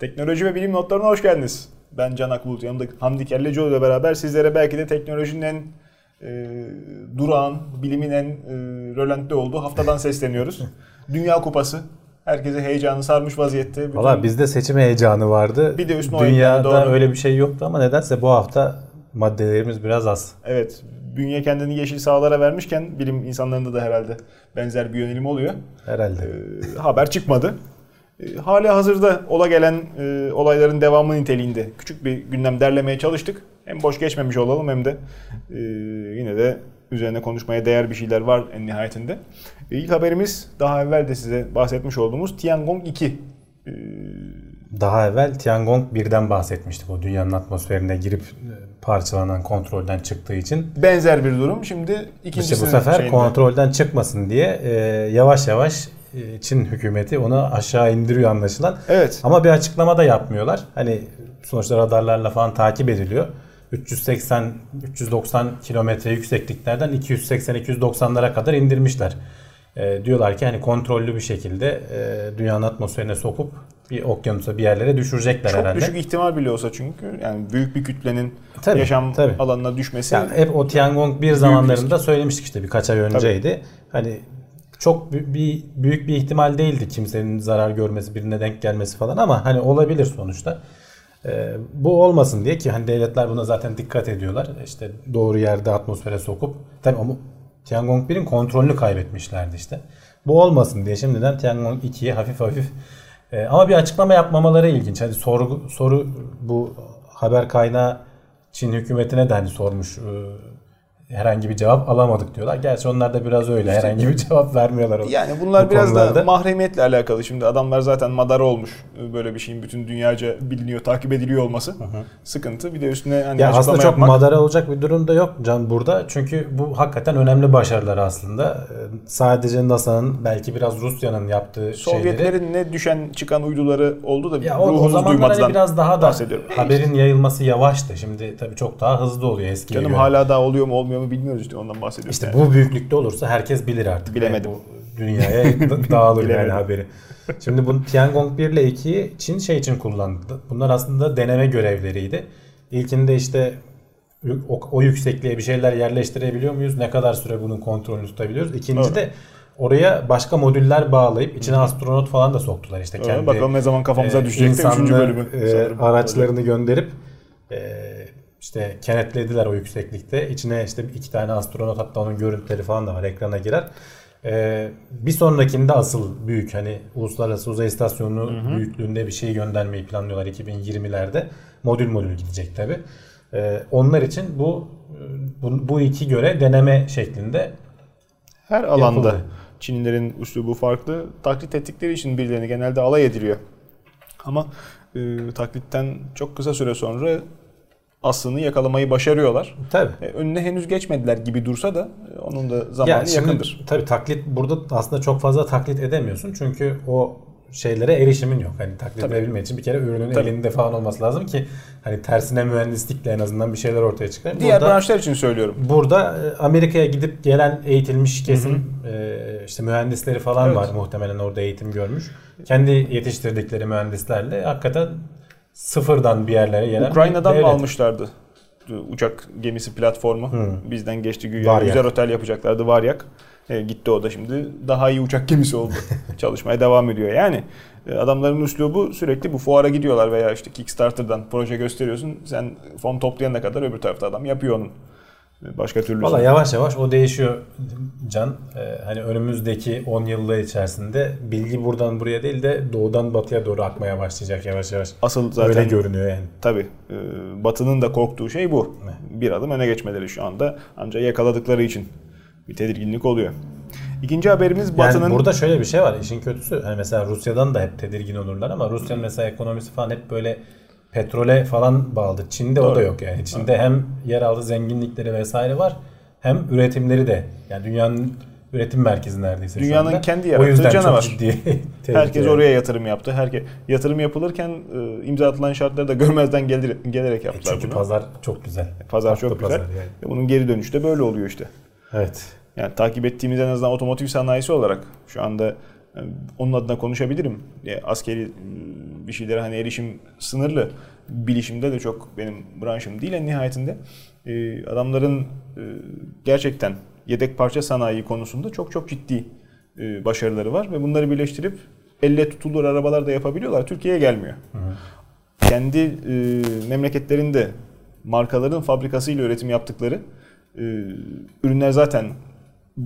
Teknoloji ve bilim notlarına hoş geldiniz. Ben Can Akbulut, yanımda Hamdi Kellecioğlu ile beraber sizlere belki de teknolojinin en e, durağan, bilimin en e, rölantli olduğu haftadan sesleniyoruz. Dünya Kupası. Herkese heyecanı sarmış vaziyette. Bütün- Valla bizde seçim heyecanı vardı. Bir de üstüne Dünyada doğru. öyle bir şey yoktu ama nedense bu hafta maddelerimiz biraz az. Evet, bünye kendini yeşil sahalara vermişken bilim insanlarında da herhalde benzer bir yönelim oluyor. Herhalde. E, haber çıkmadı. E, hala hazırda ola gelen e, olayların devamı niteliğinde küçük bir gündem derlemeye çalıştık. Hem boş geçmemiş olalım hem de e, yine de üzerine konuşmaya değer bir şeyler var en nihayetinde. E, ilk haberimiz daha evvel de size bahsetmiş olduğumuz Tiangong 2. E, Daha evvel Tiangong 1'den bahsetmiştik. O dünyanın atmosferine girip e, parçalanan kontrolden çıktığı için. benzer bir durum. Şimdi ikincisinin İşte bu sefer şeyinde. kontrolden çıkmasın diye e, yavaş yavaş Çin hükümeti onu aşağı indiriyor anlaşılan. Evet. Ama bir açıklama da yapmıyorlar. Hani sonuçta radarlarla falan takip ediliyor. 380 390 kilometre yüksekliklerden 280 290'lara kadar indirmişler. E, diyorlar ki hani kontrollü bir şekilde e, dünyanın atmosferine sokup bir okyanusa bir yerlere düşürecekler Çok herhalde. düşük ihtimal bile olsa çünkü yani büyük bir kütlenin Tabii, yaşam tabii. alanına düşmesi Yani hep o Tiangong 1 zamanlarında söylemiştik işte birkaç ay önceydi. Hani çok bir büyük bir ihtimal değildi kimsenin zarar görmesi, birine denk gelmesi falan ama hani olabilir sonuçta. Ee, bu olmasın diye ki hani devletler buna zaten dikkat ediyorlar. İşte doğru yerde atmosfere sokup tabii ama Tiangong 1'in kontrolünü kaybetmişlerdi işte. Bu olmasın diye şimdiden Tiangong 2'ye hafif hafif e, ama bir açıklama yapmamaları ilginç. Hani soru soru bu haber kaynağı Çin hükümetine de hani sormuş e, herhangi bir cevap alamadık diyorlar. Gerçi onlar da biraz öyle herhangi bir cevap vermiyorlar. Yani bunlar bu biraz da konularda. mahremiyetle alakalı. Şimdi adamlar zaten madara olmuş. Böyle bir şeyin bütün dünyaca biliniyor, takip ediliyor olması. Sıkıntı. Bir de üstüne hani Ya aslında çok yapmak. madara olacak bir durum da yok Can burada. Çünkü bu hakikaten önemli başarılar aslında. Ee, Sadece NASA'nın belki biraz Rusya'nın yaptığı şeyleri. Sovyetlerin ne düşen çıkan uyduları oldu da Ya ruhumuz zamanlar hani duymadan biraz daha da bahsediyorum. haberin yayılması yavaştı. Şimdi tabii çok daha hızlı oluyor eskiye Canım hala daha oluyor mu olmuyor mu bilmiyoruz işte ondan bahsediyorum. İşte yani. bu büyüklükte olursa herkes bilir artık. Bilemedim. Yani bu dünyaya da- dağılır yani haberi. Şimdi bu Tiangong 1 ile 2'yi Çin şey için kullandı. Bunlar aslında deneme görevleriydi. İlkinde işte o, o yüksekliğe bir şeyler yerleştirebiliyor muyuz? Ne kadar süre bunun kontrolünü tutabiliyoruz? İkinci Doğru. de oraya başka modüller bağlayıp içine astronot falan da soktular işte Öyle, kendi. bakalım ne zaman kafamıza e, düşecek de üçüncü insanlı, bölümü. e, araçlarını gönderip e, işte kenetlediler o yükseklikte. İçine işte iki tane astronot hatta onun görüntüleri falan da var ekrana girer. E, bir sonrakinde asıl büyük hani uluslararası uzay istasyonu büyüklüğünde bir şey göndermeyi planlıyorlar 2020'lerde. Modül modül gidecek tabi. onlar için bu, bu bu iki göre deneme şeklinde Her alanda Yapıldı. Çinlilerin üslubu farklı. Taklit ettikleri için birilerini genelde alay ediliyor. Ama e, taklitten çok kısa süre sonra aslını yakalamayı başarıyorlar. tabi. E, önüne henüz geçmediler gibi dursa da e, onun da zamanı şimdi yakındır. Tabii taklit burada aslında çok fazla taklit edemiyorsun. Çünkü o şeylere erişimin yok. Hani taklit Tabii. edebilmek için bir kere ürünün Tabii. elinde falan olması lazım ki hani tersine mühendislikle en azından bir şeyler ortaya çıkar. Diğer burada, branşlar için söylüyorum. burada e, Amerika'ya gidip gelen eğitilmiş kesim e, işte mühendisleri falan Evet. var muhtemelen orada eğitim görmüş. Kendi yetiştirdikleri mühendislerle hakikaten sıfırdan bir yerlere gelen Ukrayna'dan mı almışlardı? Uçak gemisi platformu. Bizden geçti güya. Varyak. Güzel otel yapacaklardı Varyak. E, gitti o da şimdi daha iyi uçak gemisi oldu. Çalışmaya devam ediyor. Yani e, adamların üslubu sürekli bu fuara gidiyorlar veya işte Kickstarter'dan proje gösteriyorsun. Sen fon toplayana kadar öbür tarafta adam yapıyor onun. Başka türlü. Valla yavaş yavaş o değişiyor Can. Ee, hani önümüzdeki 10 yıllar içerisinde bilgi buradan buraya değil de doğudan batıya doğru akmaya başlayacak yavaş yavaş. Asıl zaten Öyle görünüyor yani. Tabii. e, Batı'nın da korktuğu şey bu. Bir adım öne geçmeleri şu anda. Ancak yakaladıkları için bir tedirginlik oluyor. İkinci haberimiz Yani Batı'nın... burada şöyle bir şey var. işin kötüsü hani mesela Rusya'dan da hep tedirgin olurlar ama Rusya'nın mesela ekonomisi falan hep böyle petrole falan bağlı. Çin'de o Doğru. da yok yani. Çin'de hem yeraltı zenginlikleri vesaire var hem üretimleri de. Yani dünyanın üretim merkezi neredeyse Dünyanın kendi O yarattığı yüzden canavar. çok ciddi Herkes yani. oraya yatırım yaptı. Herkes yatırım yapılırken e, imza atılan şartları da görmezden gelir, gelerek yaptılar Çünkü bunu. pazar çok güzel. Pazar Haklı çok güzel. pazar yani. Ve Bunun geri dönüşü de böyle oluyor işte. Evet. Yani takip ettiğimiz en azından otomotiv sanayisi olarak şu anda Yani onun adına konuşabilirim. Ya, askeri e, bir şeylere hani erişim sınırlı. Bilişimde de çok benim branşım değil en nihayetinde. E, adamların e, gerçekten yedek parça sanayi konusunda çok çok ciddi e, başarıları var ve bunları birleştirip elle tutulur arabalar da yapabiliyorlar. Türkiye'ye gelmiyor. Hı hı. Kendi e, memleketlerinde markaların fabrikasıyla üretim yaptıkları e, ürünler zaten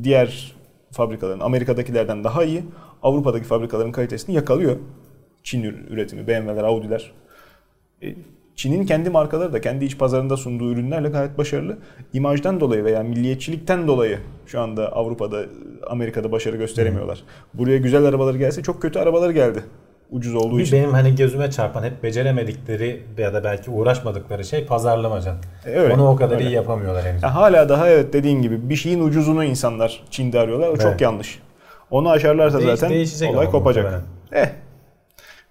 diğer fabrikaların Amerika'dakilerden daha iyi. Avrupa'daki fabrikaların kalitesini yakalıyor. Çin üretimi, BMW'ler, Audi'ler. E, Çin'in kendi markaları da kendi iç pazarında sunduğu ürünlerle gayet başarılı. İmajdan dolayı veya milliyetçilikten dolayı şu anda Avrupa'da, Amerika'da başarı gösteremiyorlar. Buraya güzel arabaları gelse çok kötü arabalar geldi. Ucuz olduğu bir için. Benim hani gözüme çarpan hep beceremedikleri ya da belki uğraşmadıkları şey pazarlamacan. E, öyle, Onu o kadar öyle. iyi yapamıyorlar henüz. Ya hala daha evet dediğin gibi bir şeyin ucuzunu insanlar Çin'de arıyorlar. O evet. çok yanlış. Onu aşarlarsa Değiş, zaten olay kopacak. Eh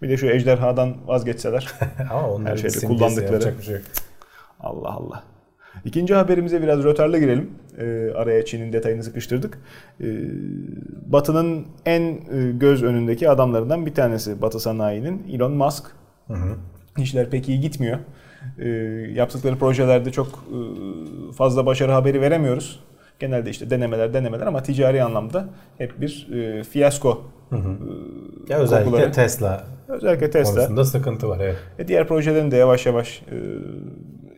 bir de şu ejderhadan vazgeçseler. Ama her şeyde kullandıkları. Şey Allah Allah. İkinci haberimize biraz rötarlı girelim. E, araya Çin'in detayını sıkıştırdık. E, Batı'nın en e, göz önündeki adamlarından bir tanesi Batı sanayinin Elon Musk. Hı hı. İşler pek iyi gitmiyor. E, yaptıkları projelerde çok e, fazla başarı haberi veremiyoruz. Genelde işte denemeler denemeler ama ticari anlamda hep bir e, fiyasko Hı hı. Ya özellikle kokuları. Tesla. Özellikle Tesla. Konusunda sıkıntı var evet. E diğer projelerin de yavaş yavaş e,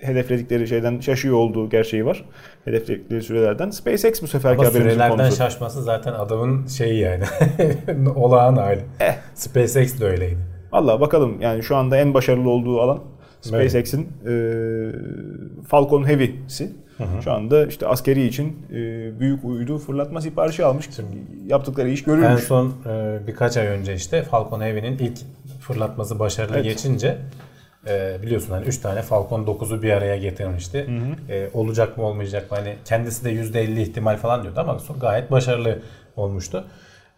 hedefledikleri şeyden şaşıyor olduğu gerçeği var. Hedefledikleri sürelerden. SpaceX bu seferki Ama haberimizin sürelerden konusu. şaşması zaten adamın şeyi yani. Olağan hali. Eh. SpaceX de öyleydi. Valla bakalım yani şu anda en başarılı olduğu alan SpaceX'in e, Falcon Heavy'si. Hı. Şu anda işte askeri için e, büyük uydu fırlatma siparişi almış. Şimdi, Yaptıkları iş görülmüş. En son e, birkaç ay önce işte Falcon Heavy'nin ilk fırlatması başarılı evet. geçince e, biliyorsun hani 3 tane Falcon 9'u bir araya getirmişti. Hı hı. E, olacak mı olmayacak mı? Hani kendisi de %50 ihtimal falan diyordu ama gayet başarılı olmuştu.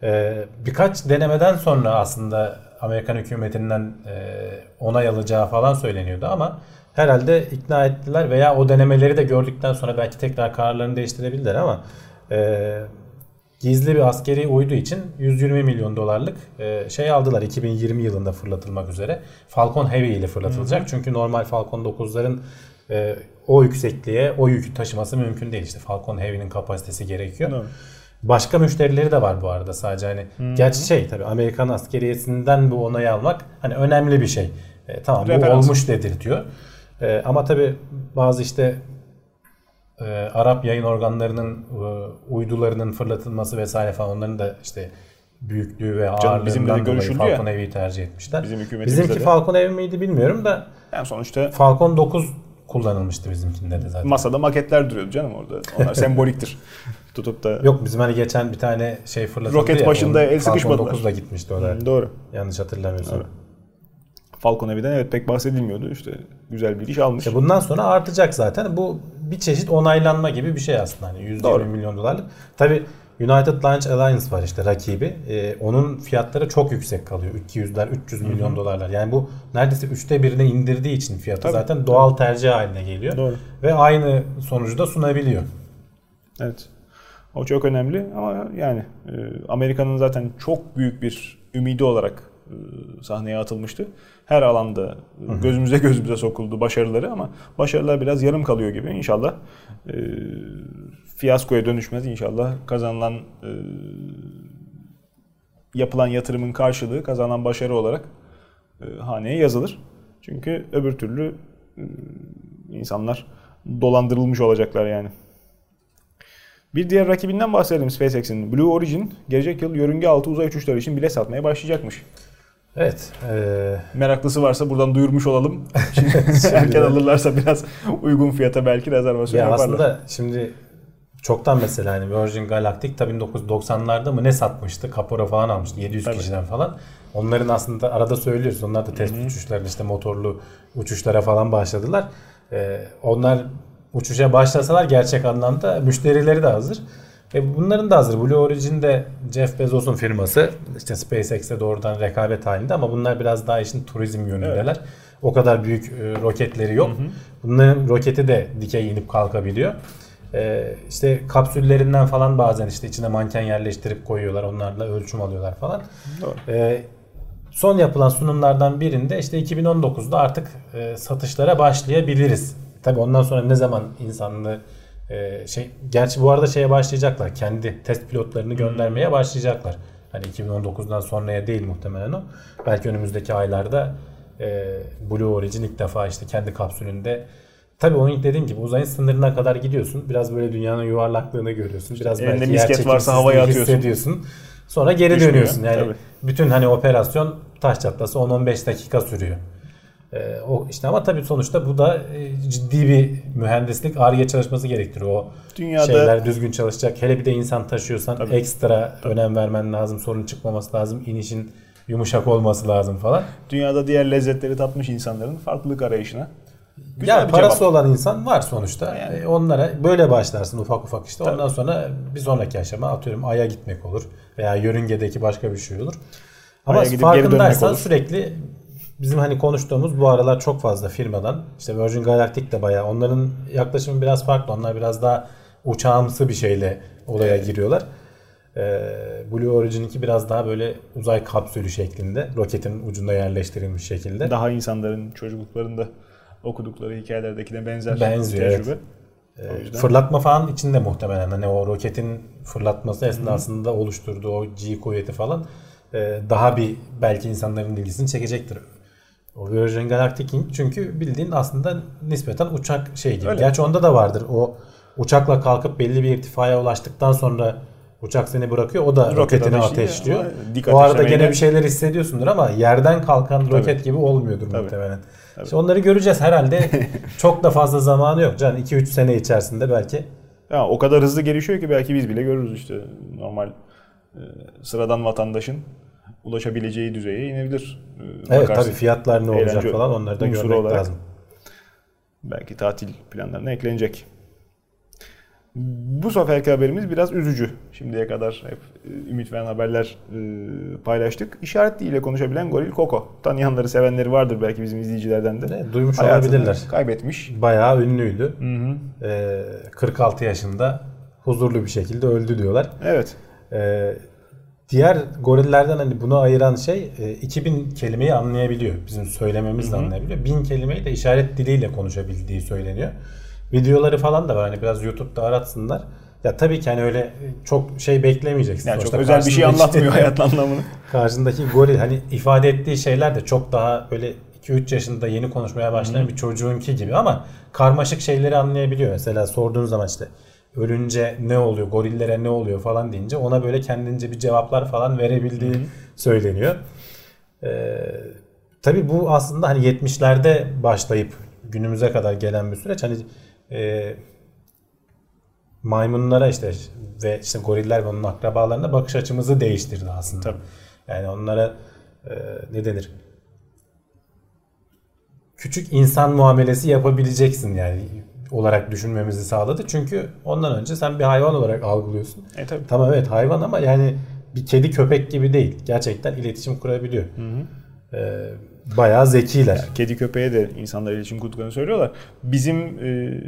E, birkaç denemeden sonra aslında Amerikan hükümetinden e, onay alacağı falan söyleniyordu ama herhalde ikna ettiler veya o denemeleri de gördükten sonra belki tekrar kararlarını değiştirebilirler ama e, gizli bir askeri uydu için 120 milyon dolarlık e, şey aldılar 2020 yılında fırlatılmak üzere. Falcon Heavy ile fırlatılacak. Hı hı. Çünkü normal Falcon 9'ların e, o yüksekliğe o yükü taşıması mümkün değil. İşte Falcon Heavy'nin kapasitesi gerekiyor. Hı. Başka müşterileri de var bu arada sadece hani. Hı-hı. Gerçi şey tabii Amerikan askeriyesinden bu onayı almak hani önemli bir şey. E, tamam Referans. bu olmuş dedirtiyor. E, ama tabii bazı işte e, Arap yayın organlarının e, uydularının fırlatılması vesaire falan onların da işte büyüklüğü ve ağırlığından dolayı Falcon ya. Heavy'yi tercih etmişler. Bizim Bizimki de. Falcon Heavy miydi bilmiyorum da yani sonuçta Falcon 9 kullanılmıştı bizimkinde de zaten. Masada maketler duruyordu canım orada. Onlar semboliktir. Tutup da Yok bizim hani geçen bir tane şey fırlatıldı Roket ya, başında el sıkışmadılar. Falcon 9'la gitmişti o da. Hmm, doğru. Yanlış hatırlamıyorsam. Doğru. Falcon Heavy'den evet pek bahsedilmiyordu. İşte güzel bir iş almış. İşte bundan sonra artacak zaten. Bu bir çeşit onaylanma gibi bir şey aslında. Hani 120 milyon dolarlık. Tabi United Launch Alliance var işte rakibi. Ee, onun fiyatları çok yüksek kalıyor. 200'ler 300 milyon Hı-hı. dolarlar. Yani bu neredeyse üçte birine indirdiği için fiyatı Tabii. zaten doğal tercih haline geliyor. Doğru. Ve aynı sonucu da sunabiliyor. Evet. O çok önemli ama yani e, Amerika'nın zaten çok büyük bir ümidi olarak sahneye atılmıştı. Her alanda Hı-hı. gözümüze gözümüze sokuldu başarıları ama başarılar biraz yarım kalıyor gibi. İnşallah e, fiyaskoya dönüşmez. İnşallah kazanılan e, yapılan yatırımın karşılığı kazanan başarı olarak e, haneye yazılır. Çünkü öbür türlü e, insanlar dolandırılmış olacaklar yani. Bir diğer rakibinden bahsedelim SpaceX'in. Blue Origin gelecek yıl yörünge altı uzay uçuşları için bile satmaya başlayacakmış. Evet. Ee... Meraklısı varsa buradan duyurmuş olalım. Şimdi erken alırlarsa biraz uygun fiyata belki rezervasyon ya yaparlar. Aslında şimdi çoktan mesela hani Virgin Galactic tabii 1990'larda mı ne satmıştı? Kapora falan almıştı 700 tabii. kişiden falan. Onların aslında arada söylüyoruz. Onlar da test Hı-hı. uçuşlarını işte motorlu uçuşlara falan başladılar. Ee, onlar uçuşa başlasalar gerçek anlamda müşterileri de hazır. E bunların da hazır. Blue Origin de Jeff Bezos'un firması. İşte SpaceX'e doğrudan rekabet halinde ama bunlar biraz daha işin turizm yönündeler. Evet. O kadar büyük e, roketleri yok. Hı hı. Bunların roketi de dikey inip kalkabiliyor. Ee, işte kapsüllerinden falan bazen işte içine manken yerleştirip koyuyorlar. Onlarla ölçüm alıyorlar falan. Doğru. Ee, son yapılan sunumlardan birinde işte 2019'da artık e, satışlara başlayabiliriz. Tabii ondan sonra ne zaman insanlığı e, şey gerçi bu arada şeye başlayacaklar. Kendi test pilotlarını göndermeye başlayacaklar. Hani 2019'dan sonraya değil muhtemelen o. Belki önümüzdeki aylarda e, Blue Origin ilk defa işte kendi kapsülünde Tabii onun ilk dediğim gibi uzayın sınırına kadar gidiyorsun. Biraz böyle dünyanın yuvarlaklığını görüyorsun. Biraz elinde belki misket varsa havaya atıyorsun. hissediyorsun. Sonra geri Düşmüyor, dönüyorsun. Yani tabii. bütün hani operasyon taş çatlası 10-15 dakika sürüyor. Ee, o işte ama tabii sonuçta bu da e, ciddi bir mühendislik arge çalışması gerektiriyor. O Dünyada- şeyler düzgün çalışacak. Hele bir de insan taşıyorsan Tabii. ekstra önem vermen lazım. Sorun çıkmaması lazım. inişin yumuşak olması lazım falan. Dünyada diğer lezzetleri tatmış insanların farklılık arayışına. Güzel ya parası cevap. olan insan var sonuçta. Yani. E, onlara böyle başlarsın ufak ufak işte. Tabii. Ondan sonra bir sonraki aşama atıyorum Ay'a gitmek olur veya yörüngedeki başka bir şey olur. Ama Ay'a gidip farkındaysan sürekli bizim hani konuştuğumuz bu aralar çok fazla firmadan işte Virgin Galactic de bayağı onların yaklaşımı biraz farklı. Onlar biraz daha uçağımsı bir şeyle olaya giriyorlar. Ee, Blue Origin'inki biraz daha böyle uzay kapsülü şeklinde roketin ucunda yerleştirilmiş şekilde. Daha insanların çocukluklarında okudukları hikayelerdekine benzer Benziyor, tecrübe. Yüzden- Fırlatma falan içinde muhtemelen hani o roketin fırlatması esnasında oluşturduğu o G kuvveti falan e, daha bir belki insanların ilgisini çekecektir. O Virgin Galactic'in çünkü bildiğin aslında nispeten uçak şey gibi. Öyle. Gerçi onda da vardır. O uçakla kalkıp belli bir irtifaya ulaştıktan sonra uçak seni bırakıyor. O da Roket roketini ateşliyor dik O arada gene bir şeyler hissediyorsundur ama yerden kalkan roket gibi olmuyordur Tabii. muhtemelen. İşte onları göreceğiz herhalde. Çok da fazla zamanı yok. Can 2-3 sene içerisinde belki Ya o kadar hızlı gelişiyor ki belki biz bile görürüz işte normal e, sıradan vatandaşın ulaşabileceği düzeye inebilir. E, Evet bakarsın. tabii fiyatlar ne olacak Eğlence falan onları da görmek olarak. lazım. Belki tatil planlarına eklenecek. Bu seferki haberimiz biraz üzücü. Şimdiye kadar hep e, ümit veren haberler e, paylaştık. İşaret diliyle konuşabilen goril Koko. Tanıyanları, sevenleri vardır belki bizim izleyicilerden de. Ne, duymuş Hayatını olabilirler. Kaybetmiş. Bayağı ünlüydü. Hı hı. Ee, 46 yaşında huzurlu bir şekilde öldü diyorlar. Evet. Ee, diğer gorillerden hani bunu ayıran şey e, 2000 kelimeyi anlayabiliyor. Bizim söylememizle anlayabiliyor. 1000 kelimeyi de işaret diliyle konuşabildiği söyleniyor. Videoları falan da var. Hani biraz YouTube'da aratsınlar. Ya tabii ki hani öyle çok şey beklemeyeceksin. Yani çok özel bir şey anlatmıyor hayat anlamını. Karşındaki goril hani ifade ettiği şeyler de çok daha böyle 2-3 yaşında yeni konuşmaya başlayan bir çocuğunki gibi ama karmaşık şeyleri anlayabiliyor. Mesela sorduğun zaman işte ölünce ne oluyor, gorillere ne oluyor falan deyince ona böyle kendince bir cevaplar falan verebildiği söyleniyor. Ee, tabii bu aslında hani 70'lerde başlayıp günümüze kadar gelen bir süreç. Hani e, maymunlara işte ve işte goriller ve onun akrabalarına bakış açımızı değiştirdi aslında. Tabii. Yani onlara e, ne denir? Küçük insan muamelesi yapabileceksin yani olarak düşünmemizi sağladı. Çünkü ondan önce sen bir hayvan olarak algılıyorsun. E tabii. Tamam evet hayvan ama yani bir kedi köpek gibi değil. Gerçekten iletişim kurabiliyor. Ee, bayağı zekiler. Kedi köpeğe de insanlar iletişim kurduklarını söylüyorlar. Bizim e,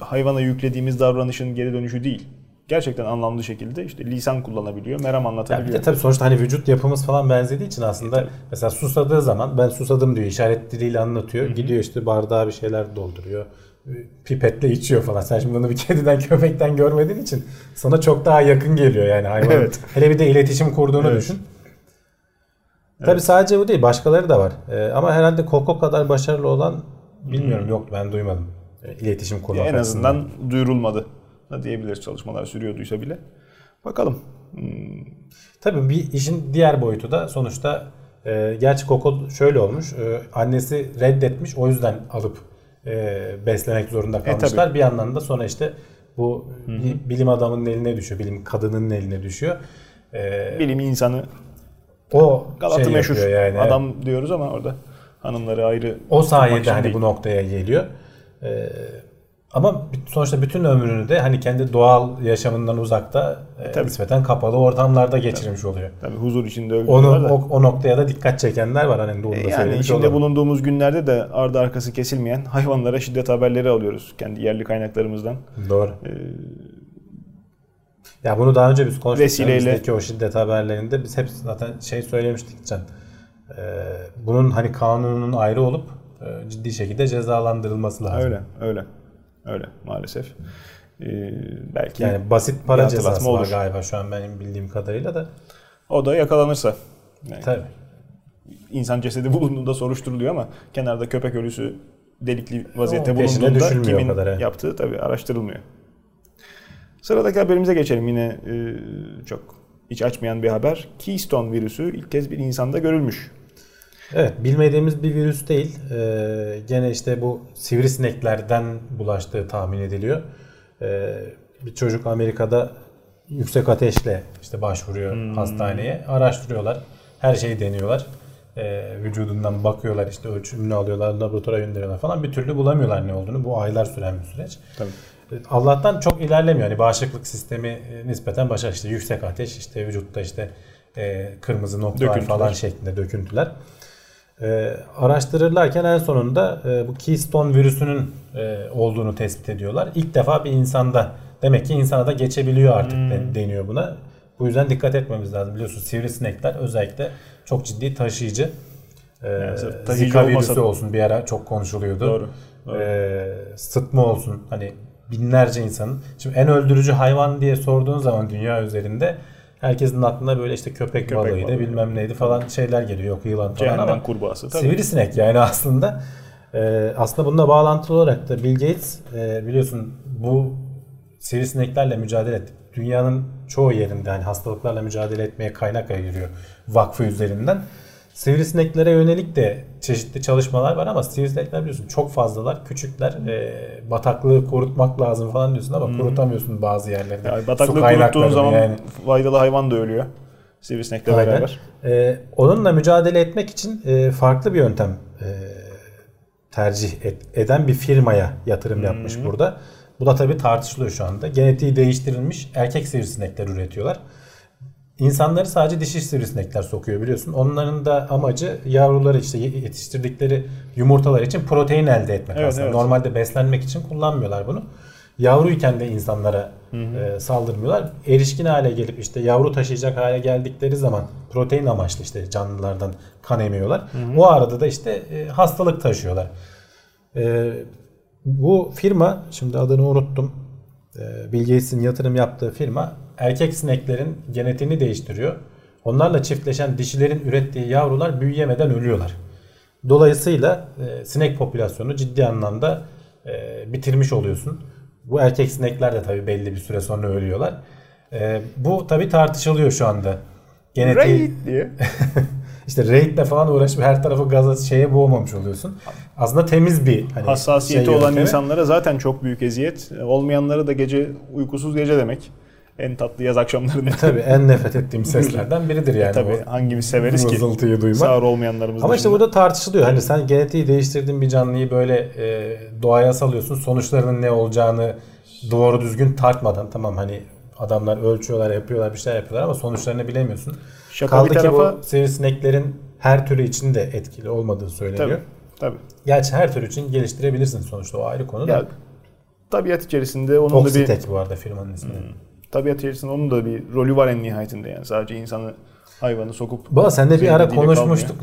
hayvana yüklediğimiz davranışın geri dönüşü değil. Gerçekten anlamlı şekilde işte lisan kullanabiliyor, meram Ya anlatabiliyor. de tabii sonuçta hani vücut yapımız falan benzediği için aslında mesela susadığı zaman ben susadım diyor işaret diliyle anlatıyor. Gidiyor işte bardağa bir şeyler dolduruyor. Pipetle içiyor falan. Sen şimdi bunu bir kediden köpekten görmediğin için sana çok daha yakın geliyor yani hayvan. Evet. Hele bir de iletişim kurduğunu Evet. düşün. Tabii sadece bu değil başkaları da var. Ee, ama herhalde Koko kadar başarılı olan bilmiyorum yok ben duymadım. Ee, İletişim kurmak en azından duyurulmadı da diyebiliriz çalışmalar sürüyorduysa bile. Bakalım. Hmm, Tabii bir işin diğer boyutu da sonuçta e, gerçi Koko şöyle olmuş. e, annesi reddetmiş o yüzden alıp e, beslemek zorunda kalmışlar. bir yandan da sonra işte bu bir bilim adamının eline düşüyor. Bilim kadının eline düşüyor. E, bilim insanı o Galatı şey meşhur. yani. Adam diyoruz ama orada hanımları ayrı O sayede hani değil. bu noktaya geliyor. Ee, Ama sonuçta bütün ömrünü de hani kendi doğal yaşamından uzakta e, nispeten kapalı ortamlarda geçirmiş Tabii. oluyor. Tabii huzur içinde Onu o, o noktaya da dikkat çekenler var hani da E, yani içinde olalım. bulunduğumuz günlerde de ardı arkası kesilmeyen hayvanlara şiddet haberleri alıyoruz kendi yerli kaynaklarımızdan. Doğru. Ee, Ya bunu daha önce biz konuştuk. Vesileyle- Bizdeki o şiddet haberlerinde biz hep zaten şey söylemiştik Can. Ee, bunun hani kanunun ayrı olup e, ciddi şekilde cezalandırılması lazım. öyle, öyle, öyle maalesef. Ee, belki Yani basit para cezası var olur. galiba şu an benim bildiğim kadarıyla da. o da yakalanırsa. Yani Tabii. insan cesedi bulunduğunda soruşturuluyor ama kenarda köpek ölüsü delikli vaziyette O bulunduğunda kimin kadar, evet. yaptığı tabii araştırılmıyor. Sıradaki haberimize geçelim. Yine e, çok hiç açmayan bir haber. Keystone virüsü ilk kez bir insanda görülmüş. Evet bilmediğimiz bir virüs değil. Ee, gene işte bu sivrisineklerden bulaştığı tahmin ediliyor. Ee, bir çocuk Amerika'da yüksek ateşle işte başvuruyor Hmm. hastaneye. Araştırıyorlar. Her şeyi deniyorlar. Ee, vücudundan bakıyorlar işte ölçümünü alıyorlar laboratuvara gönderiyorlar falan bir türlü bulamıyorlar ne olduğunu. Bu aylar süren bir süreç. Tabii. Allah'tan çok ilerlemiyor. Yani bağışıklık sistemi e, nispeten başarılı. İşte yüksek ateş, işte vücutta işte e, kırmızı noktalar Döküntüler. falan şeklinde döküntüler. E, araştırırlarken en sonunda e, bu Keystone virüsünün e, olduğunu tespit ediyorlar. İlk defa bir insanda demek ki insana da geçebiliyor artık de- deniyor buna. Bu yüzden dikkat etmemiz lazım. Biliyorsunuz sivrisinekler özellikle çok ciddi taşıyıcı. E, taşıyıcı Zika virüsü da- olsun bir ara çok konuşuluyordu. Doğru, doğru. Ee, sıtma olsun hani binlerce insanın. Şimdi en öldürücü hayvan diye sorduğun zaman dünya üzerinde herkesin aklına böyle işte köpek, Köpek balığıydı balığı. bilmem neydi falan şeyler geliyor. Yok yılan falan Cehennem ama kurbağası. Tabii. sivrisinek yani aslında. Ee, aslında bununla bağlantılı olarak da Bill Gates e, biliyorsun bu sivrisineklerle mücadele etti. Dünyanın çoğu yerinde hani hastalıklarla mücadele etmeye kaynak ayırıyor vakfı üzerinden. Sivrisineklere yönelik de çeşitli çalışmalar var ama sivrisinekler biliyorsun çok fazlalar, küçükler. E, bataklığı kurutmak lazım falan diyorsun ama kurutamıyorsun bazı yerlerde. Yani bataklığı kuruttuğun zaman yani. faydalı hayvan da ölüyor. Sivrisinekle Aynen. beraber. Ee, onunla mücadele etmek için e, farklı bir yöntem e, tercih et- eden bir firmaya yatırım yapmış burada. Bu da tabii tartışılıyor şu anda. Genetiği değiştirilmiş erkek sivrisinekler üretiyorlar. İnsanları sadece dişi sivrisinekler sokuyor biliyorsun. Onların da amacı yavruları işte yetiştirdikleri yumurtalar için protein elde etmek Evet, aslında. evet. Normalde beslenmek için kullanmıyorlar bunu. Yavruyken de insanlara e, saldırmıyorlar. Erişkin hale gelip işte yavru taşıyacak hale geldikleri zaman protein amaçlı işte canlılardan kan emiyorlar. O arada da işte e, hastalık taşıyorlar. E, bu firma şimdi adını unuttum. E, Bill Gates'in yatırım yaptığı firma erkek sineklerin genetiğini değiştiriyor. Onlarla çiftleşen dişilerin ürettiği yavrular büyüyemeden ölüyorlar. Dolayısıyla e, sinek popülasyonu ciddi anlamda e, bitirmiş oluyorsun. Bu erkek sinekler de tabii belli bir süre sonra ölüyorlar. E, bu tabii tartışılıyor şu anda. Genetiği, Raid diye. işte raidle falan uğraşıp her tarafı gaza şeye boğmamış oluyorsun. Aslında temiz bir hani Hassasiyeti şey olan yöntemi. insanlara zaten çok büyük eziyet. Olmayanlara da gece uykusuz gece demek. En tatlı yaz akşamlarında. Tabii en nefret ettiğim seslerden biridir yani. Tabii bu hangimiz severiz ki? vızıltıyı duymak. Sağır olmayanlarımız Ama işte burada tartışılıyor. Hani sen genetiği değiştirdiğin bir canlıyı böyle e, doğaya salıyorsun. Sonuçlarının ne olacağını doğru düzgün tartmadan tamam hani adamlar ölçüyorlar, yapıyorlar, bir şeyler yapıyorlar ama sonuçlarını bilemiyorsun. Şaka Kaldı bir ki tarafa bu sivrisineklerin her türü için de etkili olmadığı söyleniyor. tabii, tabii. Gerçi her tür için geliştirebilirsin sonuçta o ayrı konu Ya, da. tabiat içerisinde onun da bir bu arada firmanın ismi. Tabiat içerisinde onun da bir rolü var en nihayetinde yani. Sadece insanı hayvanı sokup Baba sen de bir ara konuşmuştuk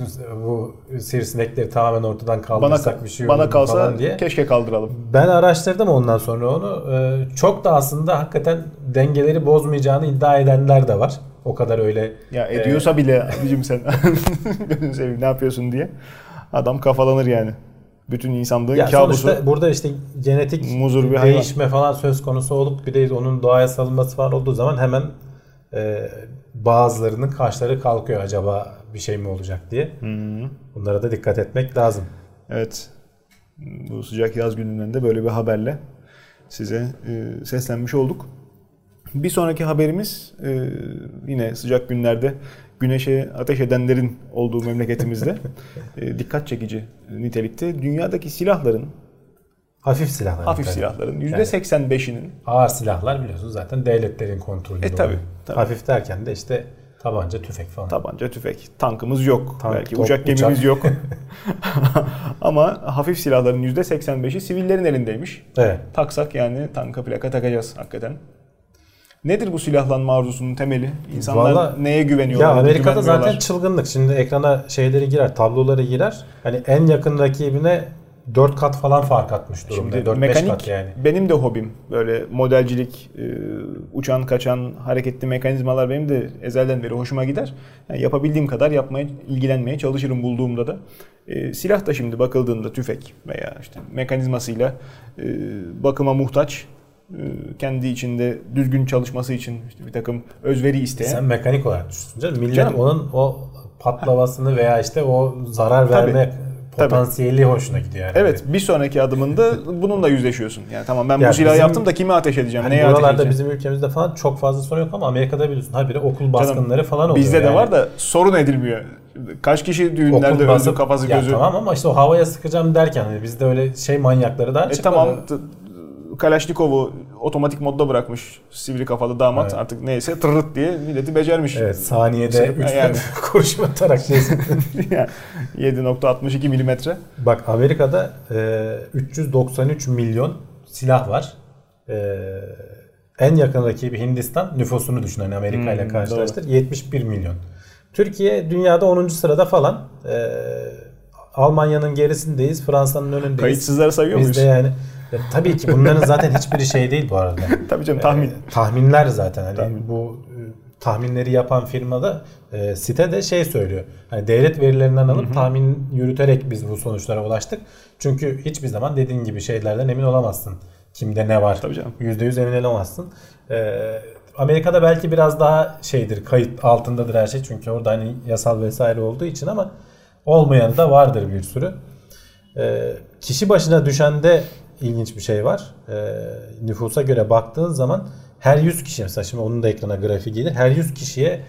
bu sivrisinekleri tamamen ortadan Bana, kaldırsak bir şey bana kalsa falan diye. keşke kaldıralım. Ben araştırdım ondan sonra onu. Ee, Çok da aslında hakikaten dengeleri bozmayacağını iddia edenler de var. O kadar öyle Ya ediyorsa bile abicim sen gözünü seveyim ne yapıyorsun diye. Adam kafalanır yani. Bütün insanlığın ya kabusu. sonuçta burada işte genetik Muzur bir hayvan. değişme falan söz konusu olup bir de onun doğaya salınması falan olduğu zaman hemen e, bazılarının kaşları kalkıyor acaba bir şey mi olacak diye. Bunlara da dikkat etmek lazım. Evet. Bu sıcak yaz günlerinde böyle bir haberle size e, seslenmiş olduk. Bir sonraki haberimiz e, yine sıcak günlerde güneşe ateş edenlerin olduğu memleketimizde e, dikkat çekici nitelikte. Dünyadaki silahların Hafif silahlar. Hafif silahların %85'inin. Ağır silahlar biliyorsunuz zaten devletlerin kontrolünde. E tabi. Hafif derken de işte tabanca, tüfek falan. Tabanca, tüfek. Tankımız yok. Tank, Belki top, uçak gemimiz uçak. yok. Ama hafif silahların %85'i sivillerin elindeymiş. Evet. Taksak yani tanka plaka takacağız hakikaten. Nedir bu silahlanma arzusunun temeli? İnsanlar Vallahi, neye güveniyorlar? Ya Amerika'da zaten çılgınlık. Şimdi ekrana şeyleri girer, tabloları girer. Hani en yakın rakibine 4 kat falan fark atmış durumda. Şimdi 4 mekanik kat yani. benim de hobim. Böyle modelcilik, e, uçan kaçan hareketli mekanizmalar benim de ezelden beri hoşuma gider. Yani yapabildiğim kadar yapmaya, ilgilenmeye çalışırım bulduğumda da. E, silah da şimdi bakıldığında tüfek veya işte mekanizmasıyla e, bakıma muhtaç kendi içinde düzgün çalışması için işte bir takım özveri isteyen. Sen mekanik olarak düşünsün canım. Millet canım. onun o patlamasını veya işte o zarar verme Tabii. potansiyeli Tabii. hoşuna gidiyor yani. Evet bir sonraki adımında bununla yüzleşiyorsun. Yani tamam ben ya bu silahı yaptım da kimi ateş edeceğim? Hani neye buralarda ateş edeceğim? bizim ülkemizde falan çok fazla sorun yok ama Amerika'da biliyorsun habire okul baskınları Canım, falan oluyor. Bizde yani. de var da sorun edilmiyor. Kaç kişi düğünlerde okul öldü kafası gözü. Ya tamam ama işte o havaya sıkacağım derken hani bizde öyle şey manyakları da e çıkmadı. Tamam Kalaşnikov'u otomatik modda bırakmış sivri kafalı damat evet. artık neyse tırırt diye milleti becermiş. Evet saniyede 3 yani. kurşun atarak yani 7.62 milimetre. Bak Amerika'da e, 393 milyon silah var. E, en yakın rakibi Hindistan nüfusunu düşün hani Amerika ile hmm, karşılaştır. Doğru. 71 milyon. Türkiye dünyada 10. sırada falan. E, Almanya'nın gerisindeyiz. Fransa'nın önündeyiz. Kayıtsızları sayıyor Biz muyuz? Biz de yani ya, tabii ki bunların zaten hiçbiri şey değil bu arada. tabii canım tahmin. Ee, tahminler zaten. Hani tahmin. bu e, tahminleri yapan firmada e, site de şey söylüyor. Hani devlet verilerinden alıp Hı-hı. tahmin yürüterek biz bu sonuçlara ulaştık. Çünkü hiçbir zaman dediğin gibi şeylerden emin olamazsın. Kimde ne var? Tabii canım. %100 emin olamazsın. Ee, Amerika'da belki biraz daha şeydir, kayıt altındadır her şey. Çünkü orada hani yasal vesaire olduğu için ama olmayan da vardır bir sürü. Ee, kişi başına düşende ilginç bir şey var. E, nüfusa göre baktığın zaman her 100 kişi mesela şimdi onun da ekrana grafik gelir. Her 100 kişiye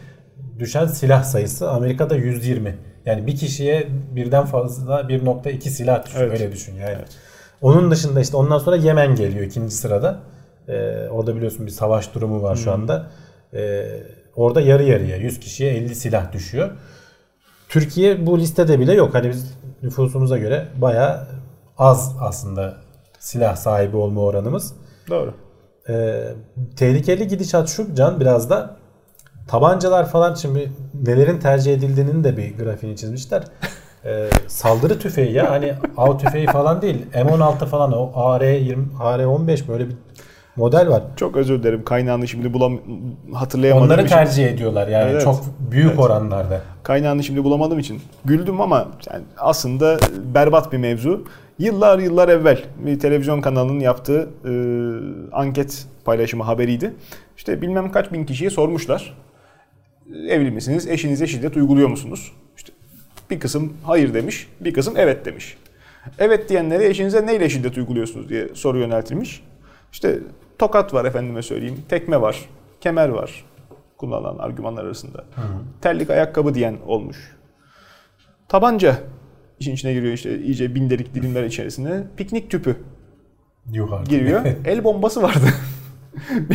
düşen silah sayısı Amerika'da 120. Yani bir kişiye birden fazla 1.2 silah düşüyor. Evet. Öyle düşün yani. Evet. Onun dışında işte ondan sonra Yemen geliyor ikinci sırada. Ee, orada biliyorsun bir savaş durumu var hmm. şu anda. Ee, orada yarı yarıya 100 kişiye 50 silah düşüyor. Türkiye bu listede bile yok. Hani biz nüfusumuza göre baya az aslında silah sahibi olma oranımız. Doğru. Ee, tehlikeli gidişat şu can biraz da tabancalar falan şimdi nelerin tercih edildiğinin de bir grafiğini çizmişler. Ee, saldırı tüfeği ya hani av tüfeği falan değil. M16 falan o AR20 AR15 böyle bir model var. Çok özür dilerim kaynağını şimdi bulam hatırlayamadım. Onları tercih ediyorlar yani evet, çok büyük evet. oranlarda. Kaynağını şimdi bulamadığım için güldüm ama yani aslında berbat bir mevzu. Yıllar yıllar evvel bir televizyon kanalının yaptığı e, anket paylaşımı haberiydi. İşte bilmem kaç bin kişiye sormuşlar. Evli misiniz? Eşinize şiddet uyguluyor musunuz? İşte bir kısım hayır demiş, bir kısım evet demiş. Evet diyenlere eşinize neyle şiddet uyguluyorsunuz diye soru yöneltilmiş. İşte tokat var efendime söyleyeyim, tekme var, kemer var kullanılan argümanlar arasında. Hı hı. Terlik ayakkabı diyen olmuş. Tabanca işin içine giriyor işte iyice binderik dilimler içerisine. Piknik tüpü Yuh giriyor. El bombası vardı.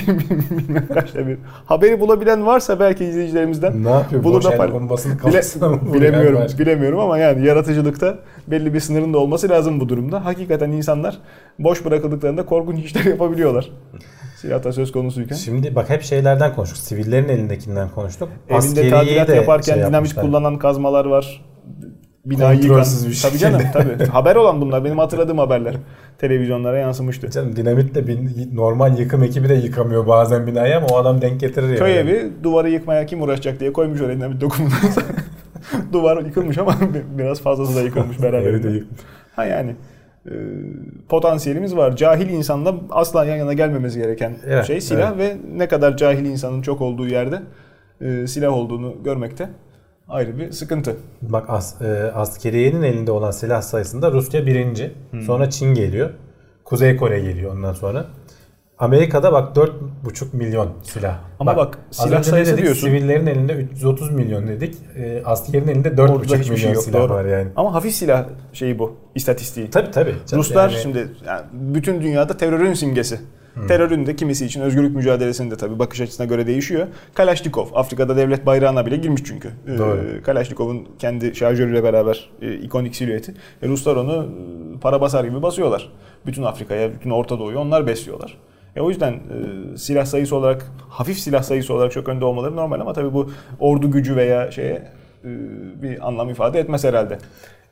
Bilmem kaçta bir. Haberi bulabilen varsa belki izleyicilerimizden. Ne yapıyor? Bulur Boş el bombasını Bile, bilemiyorum, bilemiyorum ama yani yaratıcılıkta belli bir sınırın da olması lazım bu durumda. Hakikaten insanlar boş bırakıldıklarında korkunç işler yapabiliyorlar. Silahta söz konusuyken. Şimdi bak hep şeylerden konuştuk. Sivillerin elindekinden konuştuk. Evinde tadilat yaparken şey dinamit kullanan kazmalar var binayı yıkan. bir şekilde. Tabii canım tabii. Haber olan bunlar. Benim hatırladığım haberler. Televizyonlara yansımıştı. Canım dinamitle bin, normal yıkım ekibi de yıkamıyor bazen binayı ama o adam denk getirir Köy yani. evi duvarı yıkmaya kim uğraşacak diye koymuş oraya dinamit dokumunu. Duvar yıkılmış ama biraz fazlası da yıkılmış beraber. Evi de yıkmış. Ha yani e, potansiyelimiz var. Cahil insanla asla yan yana gelmemesi gereken evet, şey silah evet. ve ne kadar cahil insanın çok olduğu yerde e, silah olduğunu görmekte ayrı bir sıkıntı. Bak as, e, askeriyenin elinde olan silah sayısında Rusya birinci. Hmm. Sonra Çin geliyor. Kuzey Kore geliyor ondan sonra. Amerika'da bak 4,5 milyon silah. Ama bak, silah az önce sayısı dedik, diyorsun. Sivillerin elinde 330 milyon dedik. E, askerin elinde Orada 4,5 hiçbir milyon şey yok. silah Doğru. var yani. Ama hafif silah şeyi bu. istatistiği. Tabii tabii. Ruslar Yani- şimdi yani bütün dünyada terörün simgesi. Terörün de kimisi için özgürlük mücadelesinde tabii bakış açısına göre değişiyor. Kalaşnikov Afrika'da devlet bayrağına bile girmiş çünkü. Ee, Doğru. Kalaşnikov'un kendi şarjörüyle beraber e, ikonik silüeti. E, Ruslar onu e, para basar gibi basıyorlar. Bütün Afrika'ya, bütün Orta Doğu'yu onlar besliyorlar. E, o yüzden e, silah sayısı olarak, hafif silah sayısı olarak çok önde olmaları normal ama tabii bu ordu gücü veya şeye e, bir anlam ifade etmez herhalde.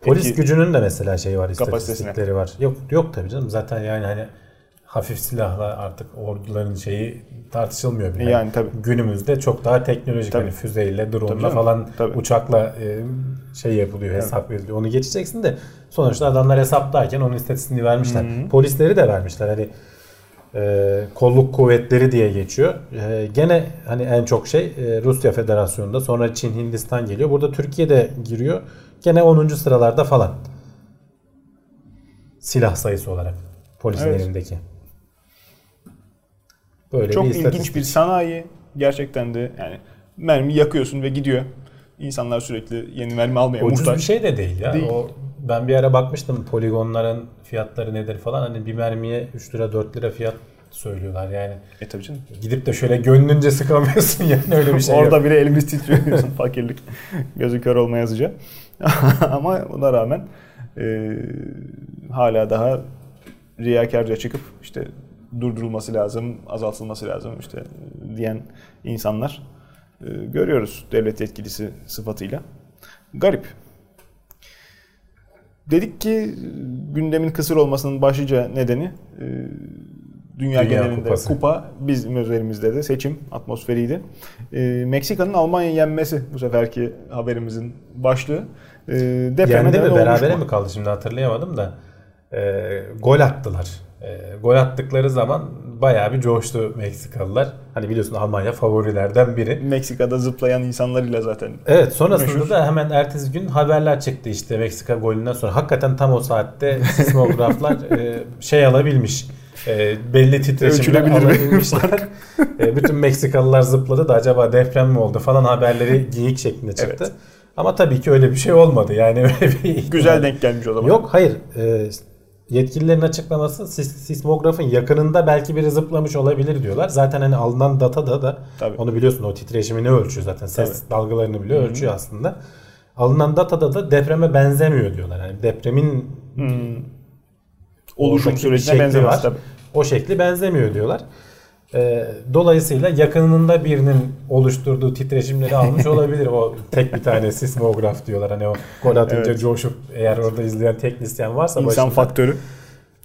Polis Peki- gücünün de mesela şey var, istatistikleri var. Yok yok tabii canım. Zaten yani hani hafif silahla artık orduların şeyi tartışılmıyor bile. Yani tabii. Günümüzde çok daha teknolojik Tabii. hani füzeyle, Tabii drone'la falan Tabii. uçakla e, şey yapılıyor, hesap veriliyor. Onu geçeceksin de sonuçta adamlar hesaplarken onun istatistiğini vermişler. Polisleri de vermişler. Hani e, kolluk kuvvetleri diye geçiyor. E, gene hani en çok şey e, Rusya Federasyonu'nda sonra Çin, Hindistan geliyor. Burada Türkiye de giriyor. Gene 10. sıralarda falan. Silah sayısı olarak polisin Evet. elindeki. Böyle Çok bir ilginç bir sanayi. Gerçekten de yani mermi yakıyorsun ve gidiyor. İnsanlar sürekli yeni mermi almaya Ucuz muhtaç. bir şey de değil ya. Değil. O ben bir ara bakmıştım poligonların fiyatları nedir falan. Hani bir mermiye 3 lira 4 lira fiyat söylüyorlar yani. E tabii canım. Gidip de şöyle gönlünce sıkamıyorsun yani öyle bir şey Orada yok. bile elimiz titriyor diyorsun fakirlik. Gözü kör olma yazıca. Ama buna rağmen e, hala daha riyakarca çıkıp işte durdurulması lazım, azaltılması lazım işte diyen insanlar e, görüyoruz devlet yetkilisi sıfatıyla. Garip. Dedik ki gündemin kısır olmasının başlıca nedeni e, dünya, Dünya genelinde Kupası. kupa bizim üzerimizde de seçim atmosferiydi. E, Meksika'nın Almanya yenmesi bu seferki haberimizin başlığı. Depreme Yendi mi berabere mi kaldı şimdi hatırlayamadım da e, gol attılar. E, gol attıkları zaman bayağı bir coştu Meksikalılar. Hani biliyorsun Almanya favorilerden biri. Meksika'da zıplayan insanlarıyla zaten. Evet sonrasında Meşhur. da hemen ertesi gün haberler çıktı işte Meksika golünden sonra. Hakikaten tam o saatte sismograflar e, şey alabilmiş. E, belli titreşimler alabilmişler. E, bütün Meksikalılar zıpladı da acaba deprem mi oldu falan haberleri geyik şeklinde çıktı. Evet. Ama tabii ki öyle bir şey olmadı. Yani öyle bir Güzel denk gelmiş o zaman. Yok hayır. E, yetkililerin açıklaması sis- sismografın yakınında belki biri zıplamış olabilir diyorlar. Zaten hani alınan datada da Tabii. onu biliyorsun o titreşimini ölçüyor zaten. Ses Tabii. dalgalarını bile ölçüyor aslında. Alınan datada da depreme benzemiyor diyorlar. Yani depremin Hmm. Oluşum sürecine benzemez var. tabii. O şekli benzemiyor diyorlar. Ee, dolayısıyla yakınında birinin oluşturduğu titreşimleri almış olabilir. O tek bir tane sismograf diyorlar. Hani o gol atınca Evet. coşup eğer orada izleyen teknisyen varsa İnsan başında- faktörü.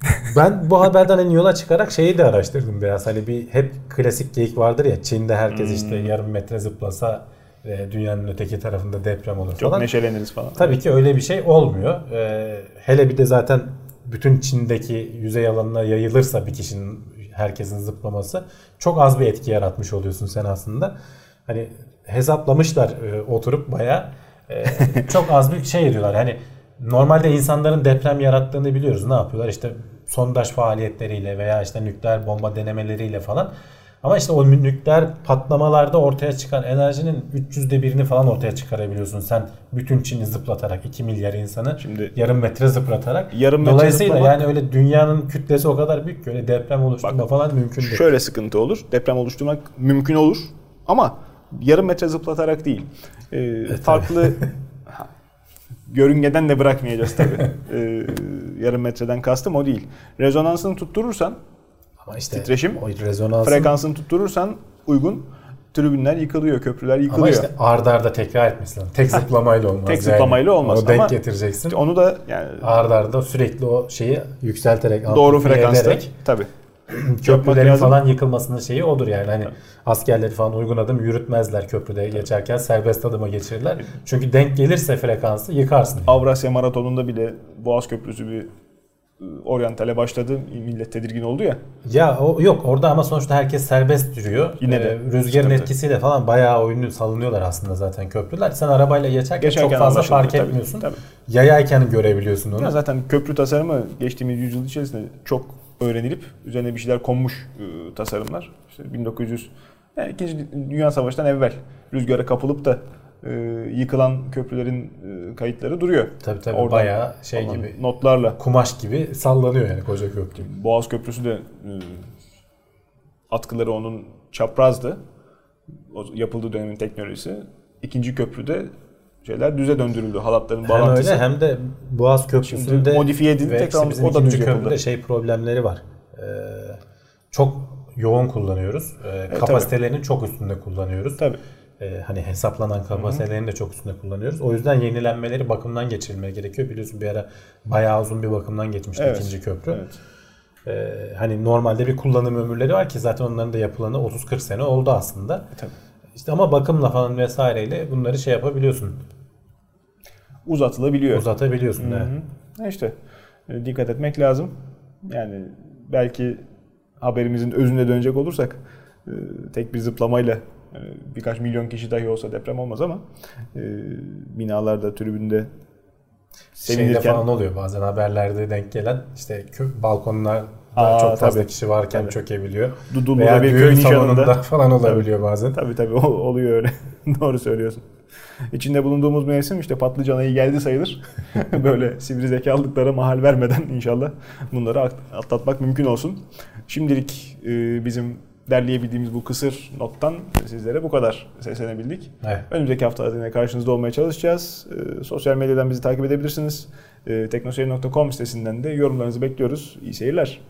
ben bu haberden hani yola çıkarak şeyi de araştırdım biraz. Hani bir hep klasik geyik vardır ya Çin'de herkes Hmm. işte yarım metre zıplasa e, dünyanın öteki tarafında deprem olur Çok falan. neşeleniriz falan. Tabii ki öyle bir şey olmuyor. Ee, hele bir de zaten bütün Çin'deki yüzey alanına yayılırsa bir kişinin herkesin zıplaması çok az bir etki yaratmış oluyorsun sen aslında. Hani hesaplamışlar e, oturup baya çok az bir şey ediyorlar. Hani normalde insanların deprem yarattığını biliyoruz. Ne yapıyorlar? İşte sondaj faaliyetleriyle veya işte nükleer bomba denemeleriyle falan. Ama işte o nükleer patlamalarda ortaya çıkan enerjinin 300'de birini falan ortaya çıkarabiliyorsun. Sen bütün Çin'i zıplatarak 2 milyar insanı Şimdi- yarım metre zıplatarak. Yarım metre Dolayısıyla zıplamak- yani öyle dünyanın kütlesi o kadar büyük ki öyle deprem oluşturma falan mümkün değil. Şöyle sıkıntı olur. Deprem oluşturmak mümkün olur. Ama yarım metre zıplatarak değil. Ee, farklı Ha, yörüngeden de bırakmayacağız tabii. Ee, yarım metreden kastım o değil. Rezonansını tutturursan, Ama işte titreşim, o rezonansın frekansını tutturursan uygun tribünler yıkılıyor, köprüler yıkılıyor. ama işte arda arda tekrar etmesi lazım. Tek zıplamayla olmaz. Tek yani. zıplamayla olmaz Onu denk ama- getireceksin. Onu da yani Arda arda sürekli o şeyi yükselterek doğru frekansta ederek tabii. köprülerin falan yıkılmasının şeyi odur yani hani askerleri falan uygun adım yürütmezler köprüde geçerken serbest adıma geçirirler. Çünkü denk gelirse frekansı yıkarsın. Avrasya Maratonu'nda bile Boğaz Köprüsü bir oryantale başladı. Millet tedirgin oldu ya. Ya o yok orada ama sonuçta herkes serbest yürüyor. Yine de Ee, rüzgarın sıkıntı. etkisiyle falan bayağı oyunu salınıyorlar aslında zaten köprüler. Sen arabayla geçerken, Geçerken çok fazla fark tabii, etmiyorsun. tabii. Yayayken görebiliyorsun onu. Ya zaten köprü tasarımı geçtiğimiz yüzyıl içerisinde çok öğrenilip üzerine bir şeyler konmuş e, tasarımlar. İşte 1900 yani İkinci Dünya Savaşı'ndan evvel rüzgara kapılıp da yıkılan köprülerin e, kayıtları duruyor. Tabii tabii Oradan bayağı şey gibi notlarla. kumaş gibi sallanıyor yani koca köprü. Boğaz Köprüsü de e, atkıları onun çaprazdı. O yapıldığı dönemin teknolojisi. İkinci köprüde şeyler düze döndürüldü. Halatların Hem bağlantısı. öyle hem de Boğaz Köprüsü'nde modifiye edildi, tekrar o da düz yapıldı. köprüde şey problemleri var. Ee, çok yoğun kullanıyoruz. Ee, kapasitelerinin çok üstünde kullanıyoruz. Tabii. Ee, hani hesaplanan kapasitelerin de çok üstünde kullanıyoruz. O yüzden yenilenmeleri bakımdan geçirilmeye gerekiyor. Biliyorsun bir ara bayağı uzun bir bakımdan geçmişti Evet. ikinci köprü. Evet. Ee, hani normalde bir kullanım ömürleri var ki zaten onların da yapılanı 30-40 sene oldu aslında. E, Tabii. İşte ama bakımla falan vesaireyle bunları şey yapabiliyorsun. Uzatılabiliyor. Uzatabiliyorsun. evet. Hı. İşte e, dikkat etmek lazım. Yani belki haberimizin özüne dönecek olursak e, tek bir zıplamayla e, birkaç milyon kişi dahi olsa deprem olmaz ama e, binalarda, tribünde Şeyde sevinirken falan oluyor bazen haberlerde denk gelen işte kö- balkonlarda Aa, çok fazla tabii. kişi varken Tabii. çökebiliyor. Dudullu'da Veya bir düğün salonunda falan olabiliyor bazen. Tabii tabii o- oluyor öyle. Doğru söylüyorsun. İçinde bulunduğumuz mevsim işte patlıcan ayı geldi sayılır. Böyle sivri zekalılıklara mahal vermeden inşallah bunları at- atlatmak mümkün olsun. Şimdilik e, bizim derleyebildiğimiz bu kısır nottan sizlere bu kadar seslenebildik. Evet. Önümüzdeki hafta yine karşınızda olmaya çalışacağız. E, sosyal medyadan bizi takip edebilirsiniz. E, teknoseyir.com sitesinden de yorumlarınızı bekliyoruz. İyi seyirler.